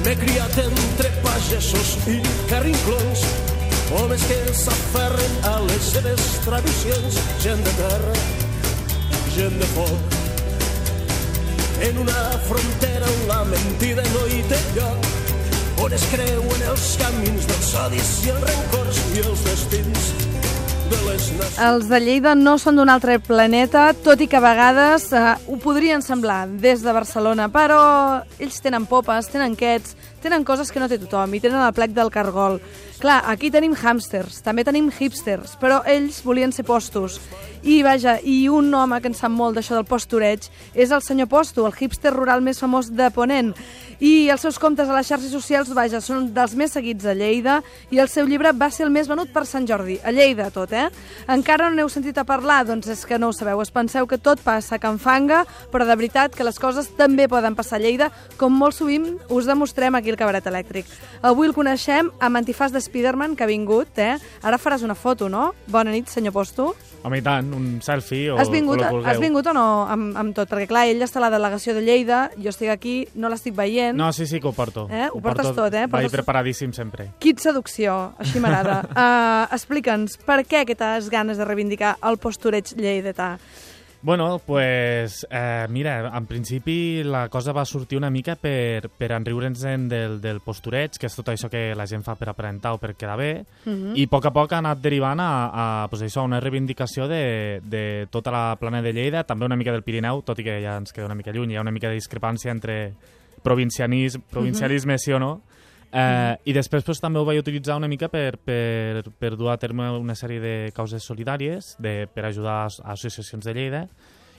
M'he criat entre pagesos i carrinclons, homes que s'aferren a les seves tradicions, gent de terra, gent de foc. En una frontera on la mentida no hi té lloc, on es creuen els camins dels odis i els rencors i els destins. Els de Lleida no són d'un altre planeta, tot i que a vegades eh, ho podrien semblar des de Barcelona, però ells tenen popes, tenen quets, tenen coses que no té tothom i tenen el plec del cargol. Clar, aquí tenim hàmsters, també tenim hipsters, però ells volien ser postos. I vaja, i un home que en sap molt d'això del postureig és el senyor Posto, el hipster rural més famós de Ponent. I els seus comptes a les xarxes socials, vaja, són dels més seguits a Lleida i el seu llibre va ser el més venut per Sant Jordi, a Lleida tot, eh? Encara no n'heu sentit a parlar? Doncs és que no ho sabeu, es penseu que tot passa a Can Fanga, però de veritat que les coses també poden passar a Lleida, com molt sovint us demostrem aquí al Cabaret Elèctric. Avui el coneixem amb antifàs de Spiderman, que ha vingut, eh? Ara faràs una foto, no? Bona nit, senyor Posto. Home, i tant, un selfie o, Has vingut, o el que vulgueu. has vingut o no amb, amb tot? Perquè clar, ell està a la delegació de Lleida, jo estic aquí, no l'estic veient. No, sí, sí que ho porto. Eh? Ho portes tot, eh? Vaig Portes- preparadíssim sempre. Quin seducció, així m'agrada. uh, Explica'ns, per què aquestes ganes de reivindicar el postureig lleidatà? Bueno, pues, eh, mira, en principi la cosa va sortir una mica per, per enriure'ns en del, del postureig, que és tot això que la gent fa per aparentar o per quedar bé, Mhm. i a poc a poc ha anat derivant a, a pues això, una reivindicació de, de tota la plana de Lleida, també una mica del Pirineu, tot i que ja ens queda una mica lluny, hi ha una mica de discrepància entre provincianisme, provincialisme sí o no, Eh, I després pues, també ho vaig utilitzar una mica per, per, per dur a terme una sèrie de causes solidàries de, per ajudar a associacions de Lleida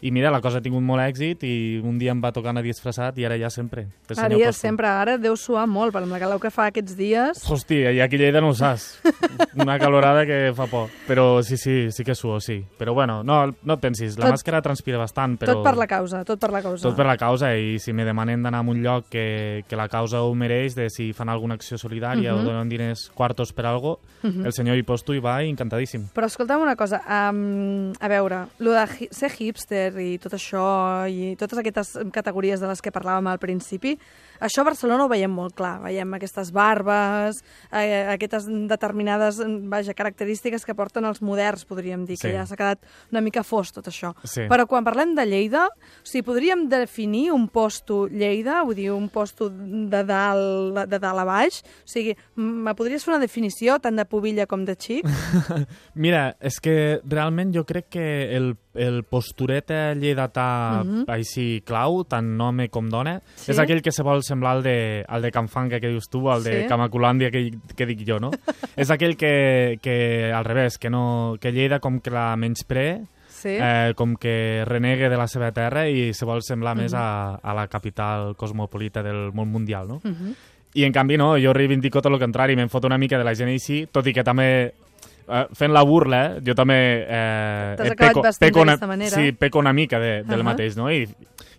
i mira, la cosa ha tingut molt èxit i un dia em va tocar anar disfressat i ara ja sempre. Ara ja Posto. sempre, ara deu suar molt, per la calor que fa aquests dies. Hòstia, i aquí a Lleida no ho saps. Una calorada que fa por. Però sí, sí, sí que suo, sí. Però bueno, no, no et pensis, la Tot- màscara transpira bastant, però... Tot per la causa, tot per la causa. Tot per la causa, i si me demanen d'anar a un lloc que, que la causa ho mereix, de si fan alguna acció solidària Mhm. o donen diners quartos per algo, el senyor hi va i encantadíssim. Però escolta'm una cosa, um, a veure, lo de hi ser hipster i tot això, i totes aquestes categories de les que parlàvem al principi, això a Barcelona ho veiem molt clar. Veiem aquestes barbes, eh, aquestes determinades vaja, característiques que porten els moderns, podríem dir, que Sí. ja s'ha quedat una mica fos tot això. Sí. Però quan parlem de Lleida, o sigui, podríem definir un posto Lleida, vull dir, un posto de dalt, de dalt a baix? O sigui, me podries fer una definició tant de pubilla com de xic? Mira, és que realment jo crec que el, el posturet lleidatà Mhm. així clau, tant home com dona, Sí. és aquell que se vol semblar al de, al de Canfanga que dius tu, al de Sí. Camacolàndia que, que dic jo, no? és aquell que, que al revés, que, no, que Lleida com que la menyspre, Sí. eh, com que renegue de la seva terra i se vol semblar més a, a la capital cosmopolita del món mundial, no? Mhm. I en canvi no, jo reivindico tot el contrari, me'n foto una mica de la gent així, tot i que també eh, fent la burla, jo també eh, eh, acabat vestint una, sí, peco una mica de, del Ahà. mateix, no? I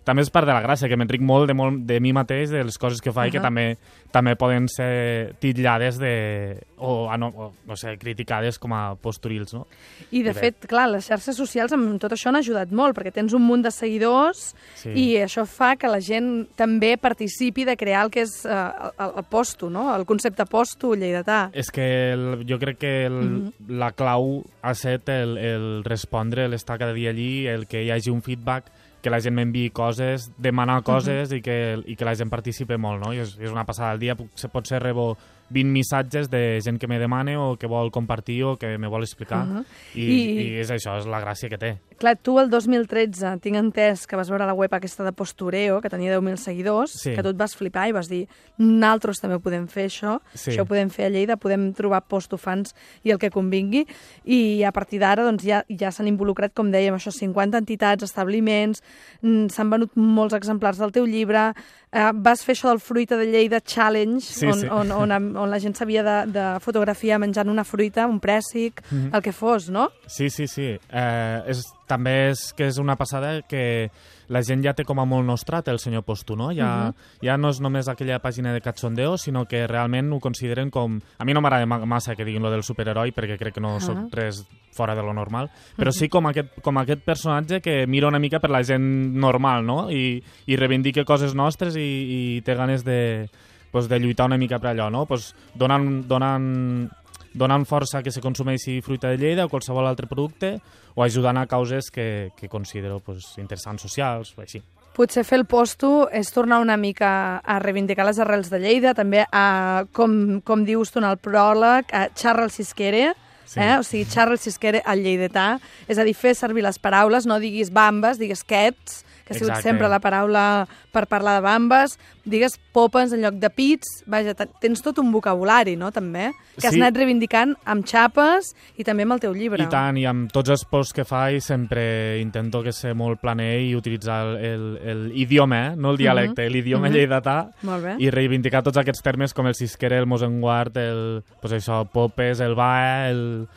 també és part de la gràcia, que m'enric molt de, molt de mi mateix, de les coses que faig, que Ahà. també també poden ser titllades de, o, no, o, no sé, criticades com a posturils, no? I, de I bé. fet, clar, les xarxes socials amb tot això han ajudat molt, perquè tens un munt de seguidors Sí. i això fa que la gent també participi de crear el que és eh, el, el posto, no? el concepte posto lleidatà. És que el, jo crec que el, Mhm. la clau ha set el, el respondre, l'estar cada dia allí, el que hi hagi un feedback, que la gent m'enviï coses, demanar coses i, que, i que la gent participe molt, no? I és, és una passada. Al dia puc, se pot ser rebo 20 missatges de gent que me demana o que vol compartir o que me vol explicar. Mhm. I, I- I és això, és la gràcia que té. Clar, tu el 2013 tinc entès que vas veure la web aquesta de Postureo, que tenia 10.000 seguidors, Sí. que tu et vas flipar i vas dir nosaltres també podem fer això, Sí. això ho podem fer a Lleida, podem trobar postofans i el que convingui, i a partir d'ara doncs, ja, ja s'han involucrat, com dèiem, això 50 entitats, establiments, mm, s'han venut molts exemplars del teu llibre, eh, vas fer això del Fruita de Lleida Challenge, Sí, on, sí. on, on, on la gent s'havia de, de fotografiar menjant una fruita, un prèssic, Mhm. el que fos, no? Sí, sí, sí. Eh, és, també és que és una passada que la gent ja té com a molt nostrat el senyor Posto, no? Ja, Mhm. ja no és només aquella pàgina de cachondeo, sinó que realment ho consideren com... A mi no m'agrada ma- massa que diguin lo del superheroi, perquè crec que no Ah. soc res fora de lo normal, però sí com aquest, com aquest personatge que mira una mica per la gent normal, no? I, i reivindica coses nostres i, i té ganes de pues, de lluitar una mica per allò, no? Pues, donant, donant, donant força que se consumeixi fruita de Lleida o qualsevol altre producte o ajudant a causes que, que considero pues, interessants socials, o així. Potser fer el posto és tornar una mica a reivindicar les arrels de Lleida, també a, com, com dius tu en el pròleg, a Charles Sisquere, Sí. Eh? O sigui, Charles Sisquere, el lleidatà, és a dir, fer servir les paraules, no diguis bambes, digues quets, que ha sigut Exacte. sempre la paraula per parlar de bambes, digues popes en lloc de pits, vaja, te- tens tot un vocabulari, no?, també, que has Sí. anat reivindicant amb xapes i també amb el teu llibre. I tant, i amb tots els posts que faig sempre intento que ser molt planer i utilitzar el, el idioma, eh? no el dialecte, l'idioma Mhm. lleidatà, Molt bé. i reivindicar tots aquests termes com el cisquere, el mosenguart, el, pues això, popes, el bae, el...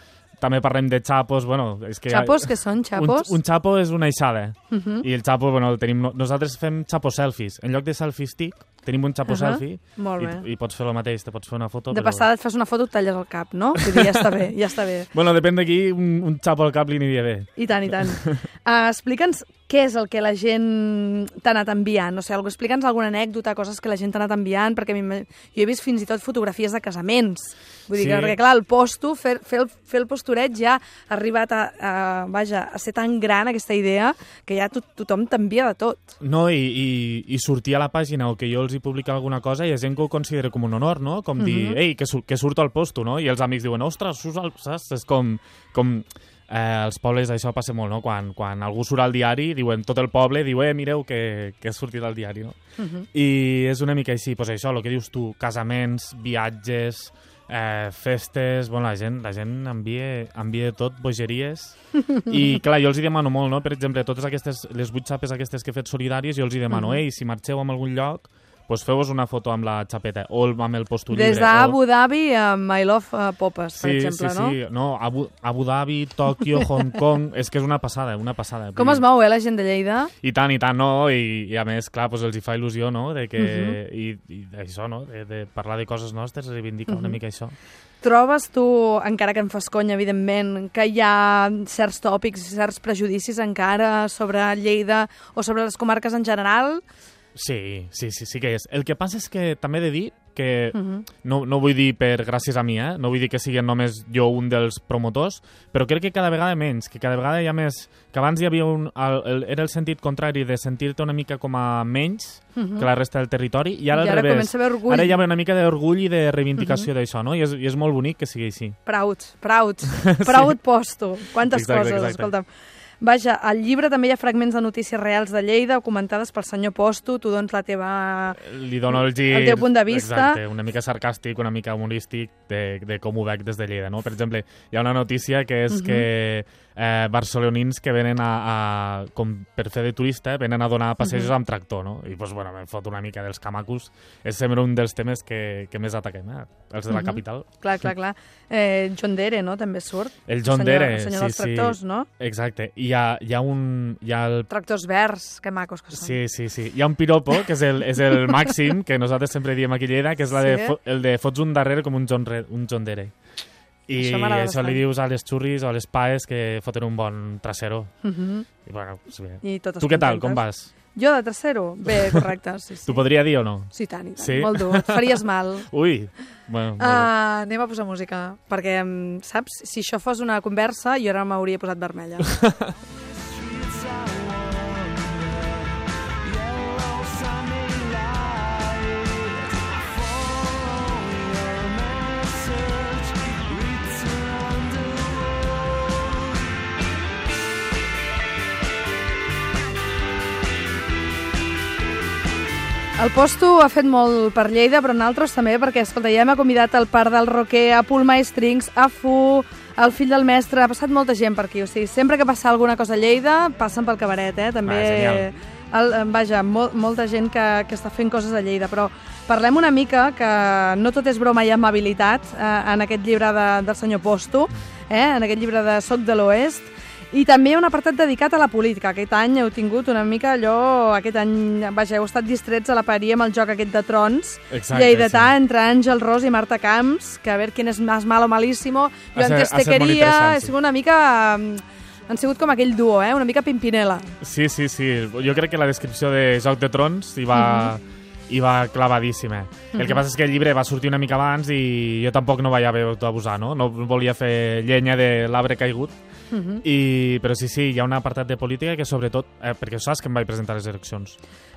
també parlem de xapos, bueno, és que... Xapos, que són xapos? Un, un xapo és una eixada, Uh -huh. i el xapo, bueno, el tenim... Nosaltres fem xapo selfies. En lloc de selfie stick, tenim un xapo Ahà, selfie molt bé. i, i pots fer el mateix, te pots fer una foto. De però- passada et fas una foto, et talles el cap, no? Vull dir, ja està bé, ja està bé. Bueno, depèn d'aquí, un, un xapo al cap li aniria bé. I tant, i tant. Uh, Explica'ns què és el que la gent t'ha anat enviant. O sigui, algú- explica'ns alguna anècdota, coses que la gent t'ha anat enviant, perquè jo he vist fins i tot fotografies de casaments. Vull dir Sí. que, perquè clar, el posto, fer, fer, el, fer el posturet ja ha arribat a, a, vaja, a ser tan gran, aquesta idea, que ja to tothom t'envia de tot. No, i, i, i sortir a la pàgina o que jo els hi publica alguna cosa i hi ha gent que ho considera com un honor, no? Com dir, Mhm. ei, que, sur que surto al posto, no? I els amics diuen, ostres, surts al... saps? És com... com eh, als pobles això passa molt, no? Quan, quan algú surt al diari, diuen, tot el poble diu, eh, mireu que, que ha sortit al diari, no? Uh -huh. I és una mica així, pues això, el que dius tu, casaments, viatges, eh, festes, bueno, la gent, la gent envia, envia tot, bogeries, i clar, jo els hi demano molt, no? Per exemple, totes aquestes, les vuit xapes aquestes que he fet solidàries, jo els hi demano, Mhm. ei, si marxeu a algun lloc, pues feu-vos una foto amb la xapeta, o amb el postolibre. Des d'Abu Dhabi a My Love uh, Popes, per Sí, exemple, sí, no? sí, no, Abu, Abu Dhabi, Tòquio, Hong Kong, és que és una passada, una passada. Com es mou, eh, la gent de Lleida? i tant, i tant, no? I, i a més, clar, doncs els hi fa il·lusió, no? De que, Mhm. i, i això, no? De, de parlar de coses nostres, reivindicar una Mhm. mica això. Trobes tu, encara que em fas conya, evidentment, que hi ha certs tòpics, certs prejudicis encara sobre Lleida o sobre les comarques en general? Sí, sí, sí, sí que és. El que passa és que també he de dir que Uh -huh. no, no vull dir per gràcies a mi, eh? no vull dir que sigui només jo un dels promotors, però crec que cada vegada menys, que cada vegada hi ha més... Que abans hi havia un... El, el, era el sentit contrari de sentir-te una mica com a menys Uh -huh. que la resta del territori, i ara I al ara revés. a orgull. Ara hi ha una mica d'orgull i de reivindicació d'això, no? I és, I és molt bonic que sigui així. Proud, proud, proud posto. Quantes Exacte, coses, exacte. escolta'm. Vaja, al llibre també hi ha fragments de notícies reals de Lleida comentades pel senyor Posto, tu dones la teva... Li dono el gir... El teu punt de vista. Exacte, una mica sarcàstic, una mica humorístic de, de com ho veig des de Lleida, no? Per exemple, hi ha una notícia que és Mhm. que eh, barcelonins que venen a, a, com per fer de turista, venen a donar passejos Mhm. amb tractor, no? I, doncs, bueno, me'n fot una mica dels camacos. És sempre un dels temes que, que més ataquem, eh? Els de la Mhm. capital. Clar, clar, clar. Eh, John Dere, no?, també surt. El John senyor, Dere, el senyor sí, dels tractors, sí. no? Exacte. I hi ha, hi ha un... Hi ha el Tractors verds, que macos que són. Sí, sí, sí. Hi ha un piropo, que és el, és el màxim, que nosaltres sempre diem aquí a Lleida, que és la de, Sí. fo- el de fots un darrere com un John, un John Dere. I Això això, li dius a les xurris o a les paes que foten un bon trasero. Uh -huh. I bueno, bé. I Tu què tal, contentes. com vas? Jo de tercero? Bé, correcte, sí, sí. T'ho podria dir o no? Sí, tant, i tant. Sí? Molt dur. Et faries mal. Ui! Bueno, bé. Uh, anem a posar música, perquè, saps, si això fos una conversa, jo ara m'hauria posat vermella. El posto ha fet molt per Lleida, però nosaltres també, perquè, escolta, ja m'ha convidat al Parc del Roquer, a Pull My Strings, a Fu, al fill del mestre, ha passat molta gent per aquí, o sigui, sempre que passa alguna cosa a Lleida, passen pel cabaret, eh? També, Ah, genial. el, vaja, mol, molta gent que, que està fent coses a Lleida, però parlem una mica que no tot és broma i amabilitat eh, en aquest llibre de, del senyor Posto, eh? en aquest llibre de Soc de l'Oest, i també hi ha un apartat dedicat a la política. Aquest any heu tingut una mica allò... Aquest any, vaja, heu estat distrets a la paria amb el joc aquest de trons. Exacte, Lleidatà sí. entre Àngel Ros i Marta Camps, que a veure quién és més malo malíssimo. Jo antes te interessant, Ha sigut una mica... mm, Han sigut com aquell duo, eh? Una mica Pimpinela. Sí, sí, sí. Jo crec que la descripció de Joc de Trons hi va, i va clavadíssima. El que passa és que el llibre va sortir una mica abans i jo tampoc no vaig haver d'abusar, no? No volia fer llenya de l'arbre caigut, i, però sí, sí, hi ha un apartat de política que sobretot, eh, perquè saps que em vaig presentar les eleccions.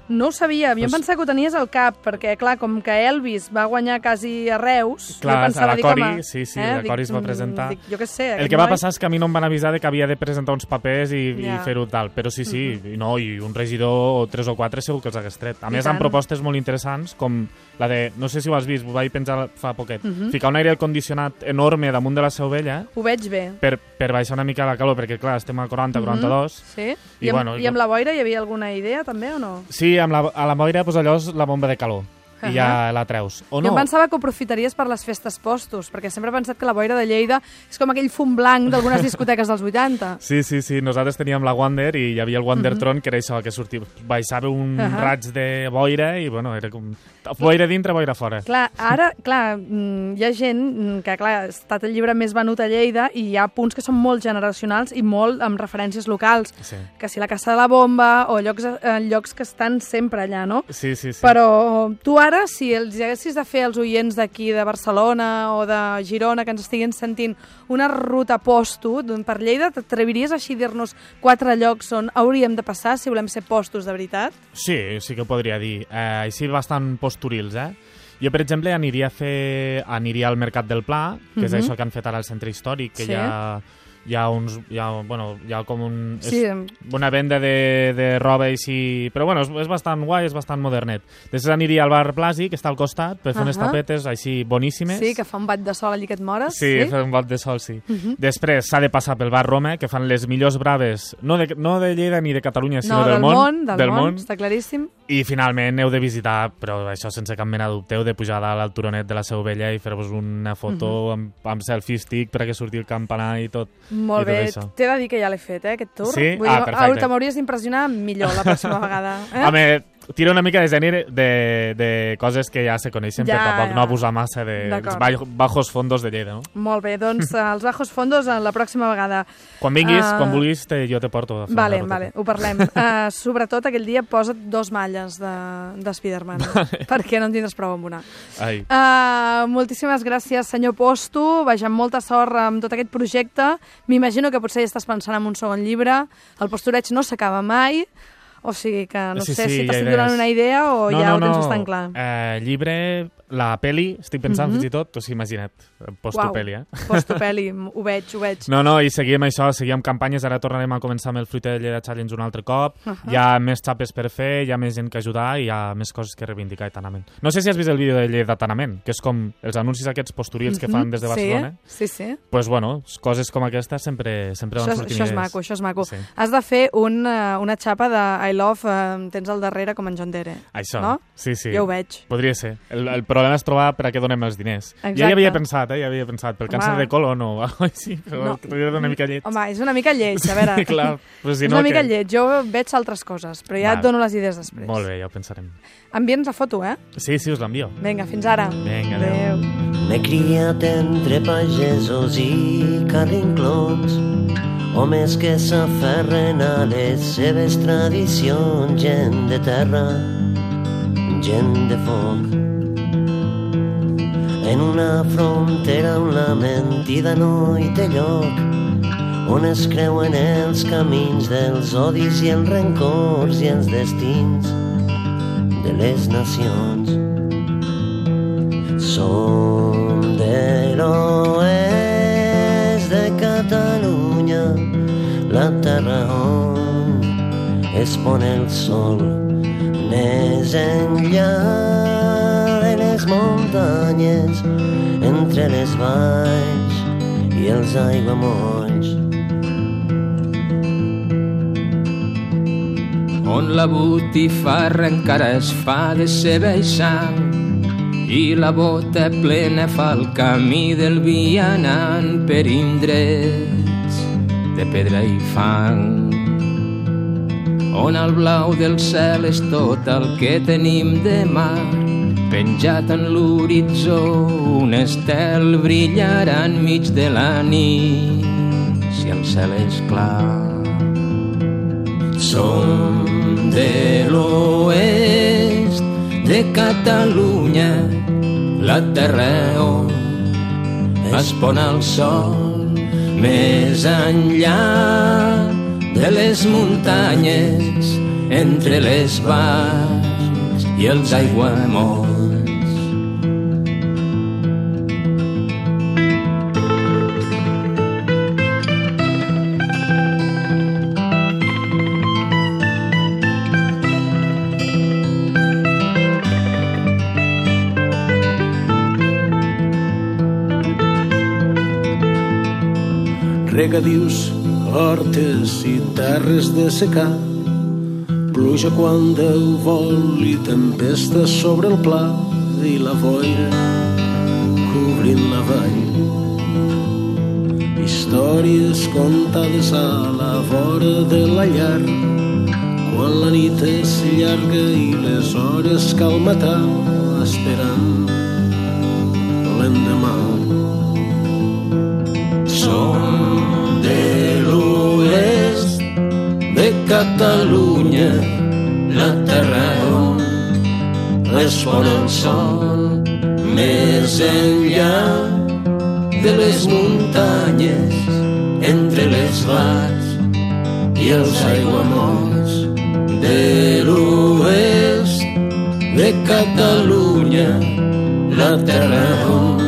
No ho sabia, jo em pensava que ho tenies al cap, perquè, clar, com que Elvis va guanyar quasi a Reus, Clar, jo pensava, a la dic, Cori, home... sí, sí, eh, la Cori es va mm, presentar. Dic, jo què sé, El que va noi- passar és que a mi no em van avisar de que havia de presentar uns papers i, Ja. i fer-ho tal, però sí, sí, i no, i un regidor o tres o quatre segur que els hagués tret. A I més, tant. amb propostes molt interessants, com la de, no sé si ho has vist, ho vaig penjar fa poquet, Mhm. ficar un aire condicionat enorme damunt de la seu vella Ho veig bé. per, per baixar una mica la calor, perquè clar, estem a 40, 42, Sí? I I, amb, bueno, I amb la boira hi havia alguna idea, també, o no? Sí, amb la, a la boira, doncs allò és la bomba de calor. I ja Ahà. la treus. O Jo no? em pensava que ho aprofitaries per les festes postos, perquè sempre he pensat que la boira de Lleida és com aquell fum blanc d'algunes discoteques dels 80. Sí, sí, sí, nosaltres teníem la Wander i hi havia el Wandertron, que era això, que sortia, baixava un Mhm. Ahà. raig de boira i, bueno, era com... Boira dintre, boira fora. Clar, ara, clar, mm, hi ha gent mm, que, clar, ha estat el llibre més venut a Lleida i hi ha punts que són molt generacionals i molt amb referències locals, Sí, que si la Casa de la Bomba o llocs, eh, llocs que estan sempre allà, no? sí, sí. sí. Però tu ara, si els haguessis de fer als oients d'aquí de Barcelona o de Girona que ens estiguin sentint una ruta posto d'un- per Lleida, t'atreviries així a dir-nos quatre llocs on hauríem de passar si volem ser postos de veritat? Sí, sí que ho podria dir. Eh, així bastant posturils, eh? Jo, per exemple, aniria a fer... aniria al Mercat del Pla, que és Mhm. això que han fet ara al centre històric, que Sí. hi ha hi ha uns... Hi ha, bueno, hi ha com un... Sí. És una venda de, de roba així... Però bueno, és, és bastant guai, és bastant modernet. Després aniria al bar Plàstic, que està al costat, per fer unes Ahà. tapetes així boníssimes. Sí, que fa un bat de sol allí que et mores. Sí, fer un bat de sol, sí. Després s'ha de passar pel bar Roma, que fan les millors braves, no de, no de Lleida ni de Catalunya, sinó no, del, del món. del, del món, món. està claríssim. I finalment heu de visitar, però això sense cap mena de dubte, heu de pujar dalt al turonet de la Seu Vella i fer-vos una foto amb, amb selfie stick perquè surti el campanar i tot. Molt I tot bé, t'he de dir que ja l'he fet, eh, aquest tour. Sí? Vull Ah, dir, perfecte. te m'hauries d'impressionar millor la pròxima vegada. Eh? Home, tira una mica de gènere de, de coses que ja se coneixen, Ja, ja, per tampoc ja. no abusar massa de dels bajos fondos de Lleida, no? Molt bé, doncs eh, els bajos fondos eh, la pròxima vegada. Quan vinguis, Ah. quan vulguis, te, jo te porto a fer Vale, vale, ho parlem. Uh, sobretot aquell dia posa't dos malles de, de Spiderman, perquè no en tindràs prou amb una. Ai. Uh, moltíssimes gràcies, senyor Posto. Vaja, amb molta sort amb tot aquest projecte. M'imagino que potser ja estàs pensant en un segon llibre. El postureig no s'acaba mai. O sigui que no Sí, sé sí, si t'estic donant una idea o ja ho tens bastant clar. Eh, llibre, la peli, estic pensant Mhm. fins i tot, o sigui, imagina't, post-peli, eh? Postopeli, ho veig, ho veig. No, no, i seguim això, seguim campanyes, ara tornarem a començar amb el Fruita de Lleida Challenge un altre cop, Ahà. hi ha més xapes per fer, hi ha més gent que ajudar i hi ha més coses que reivindicar i Tanament. No sé si has vist el vídeo de Lleida Tanament, que és com els anuncis aquests posturils que fan des de Barcelona. Mhm. Sí, sí, sí. pues bueno, coses com aquestes sempre, sempre van Això, és- sortint això és maco, això és maco. Sí. Has de fer un, eh, una xapa de I Love, eh, tens al darrere com en John Dere. Això, No? sí, sí. Ja ho veig. Podria ser. El, el problema és trobar per a què donem els diners. Ja Exacte. hi havia pensat, eh? Ja havia pensat. Pel càncer de colon o així, però No. donar una mica llet. Home, és una mica lleig, a veure. Clar, però si és no... una mica que... lleig. Jo veig altres coses, però ja Val. et dono les idees després. Molt bé, ja ho pensarem. Envia'ns la foto, eh? Sí, sí, us l'envio. Vinga, fins ara. Vinga, adéu. Adéu. M'he criat entre pagesos i carrinclons, homes que s'aferren a les seves tradicions, gent de terra, gent de foc. En una frontera on la mentida no hi té lloc, on es creuen els camins dels odis i els rencors i els destins de les nacions. Som de l'oest de Catalunya, la terra on es pon el sol, més enllà les muntanyes, entre les valls i els aiguamolls. on la botifarra encara es fa de ceba i i la bota plena fa el camí del vianant per indrets de pedra i fang on el blau del cel és tot el que tenim de mar penjat en l'horitzó un estel brillarà enmig de la nit si el cel és clar som de l'oest de Catalunya, la terra on es pon el sol més enllà de les muntanyes, entre les valls i els aiguamolls. Regadius, hortes i terres de secar, pluja quan Déu vol i tempesta sobre el pla i la boira cobrint la vall. Històries contades a la vora de la llar, quan la nit és llarga i les hores cal matar esperant l'endemà. Som Catalunya, la terra on respon el sol més enllà de les muntanyes, entre les valls i els aiguamolls de l'oest de Catalunya, la terra on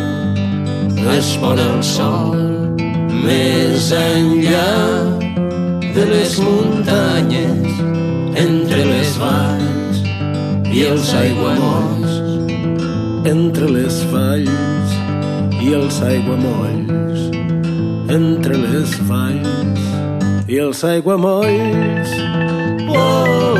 respon el sol més enllà de les muntanyes, entre les valls i els aiguamolls, entre les valls i els aiguamolls, entre les valls i els aiguamolls. Oh!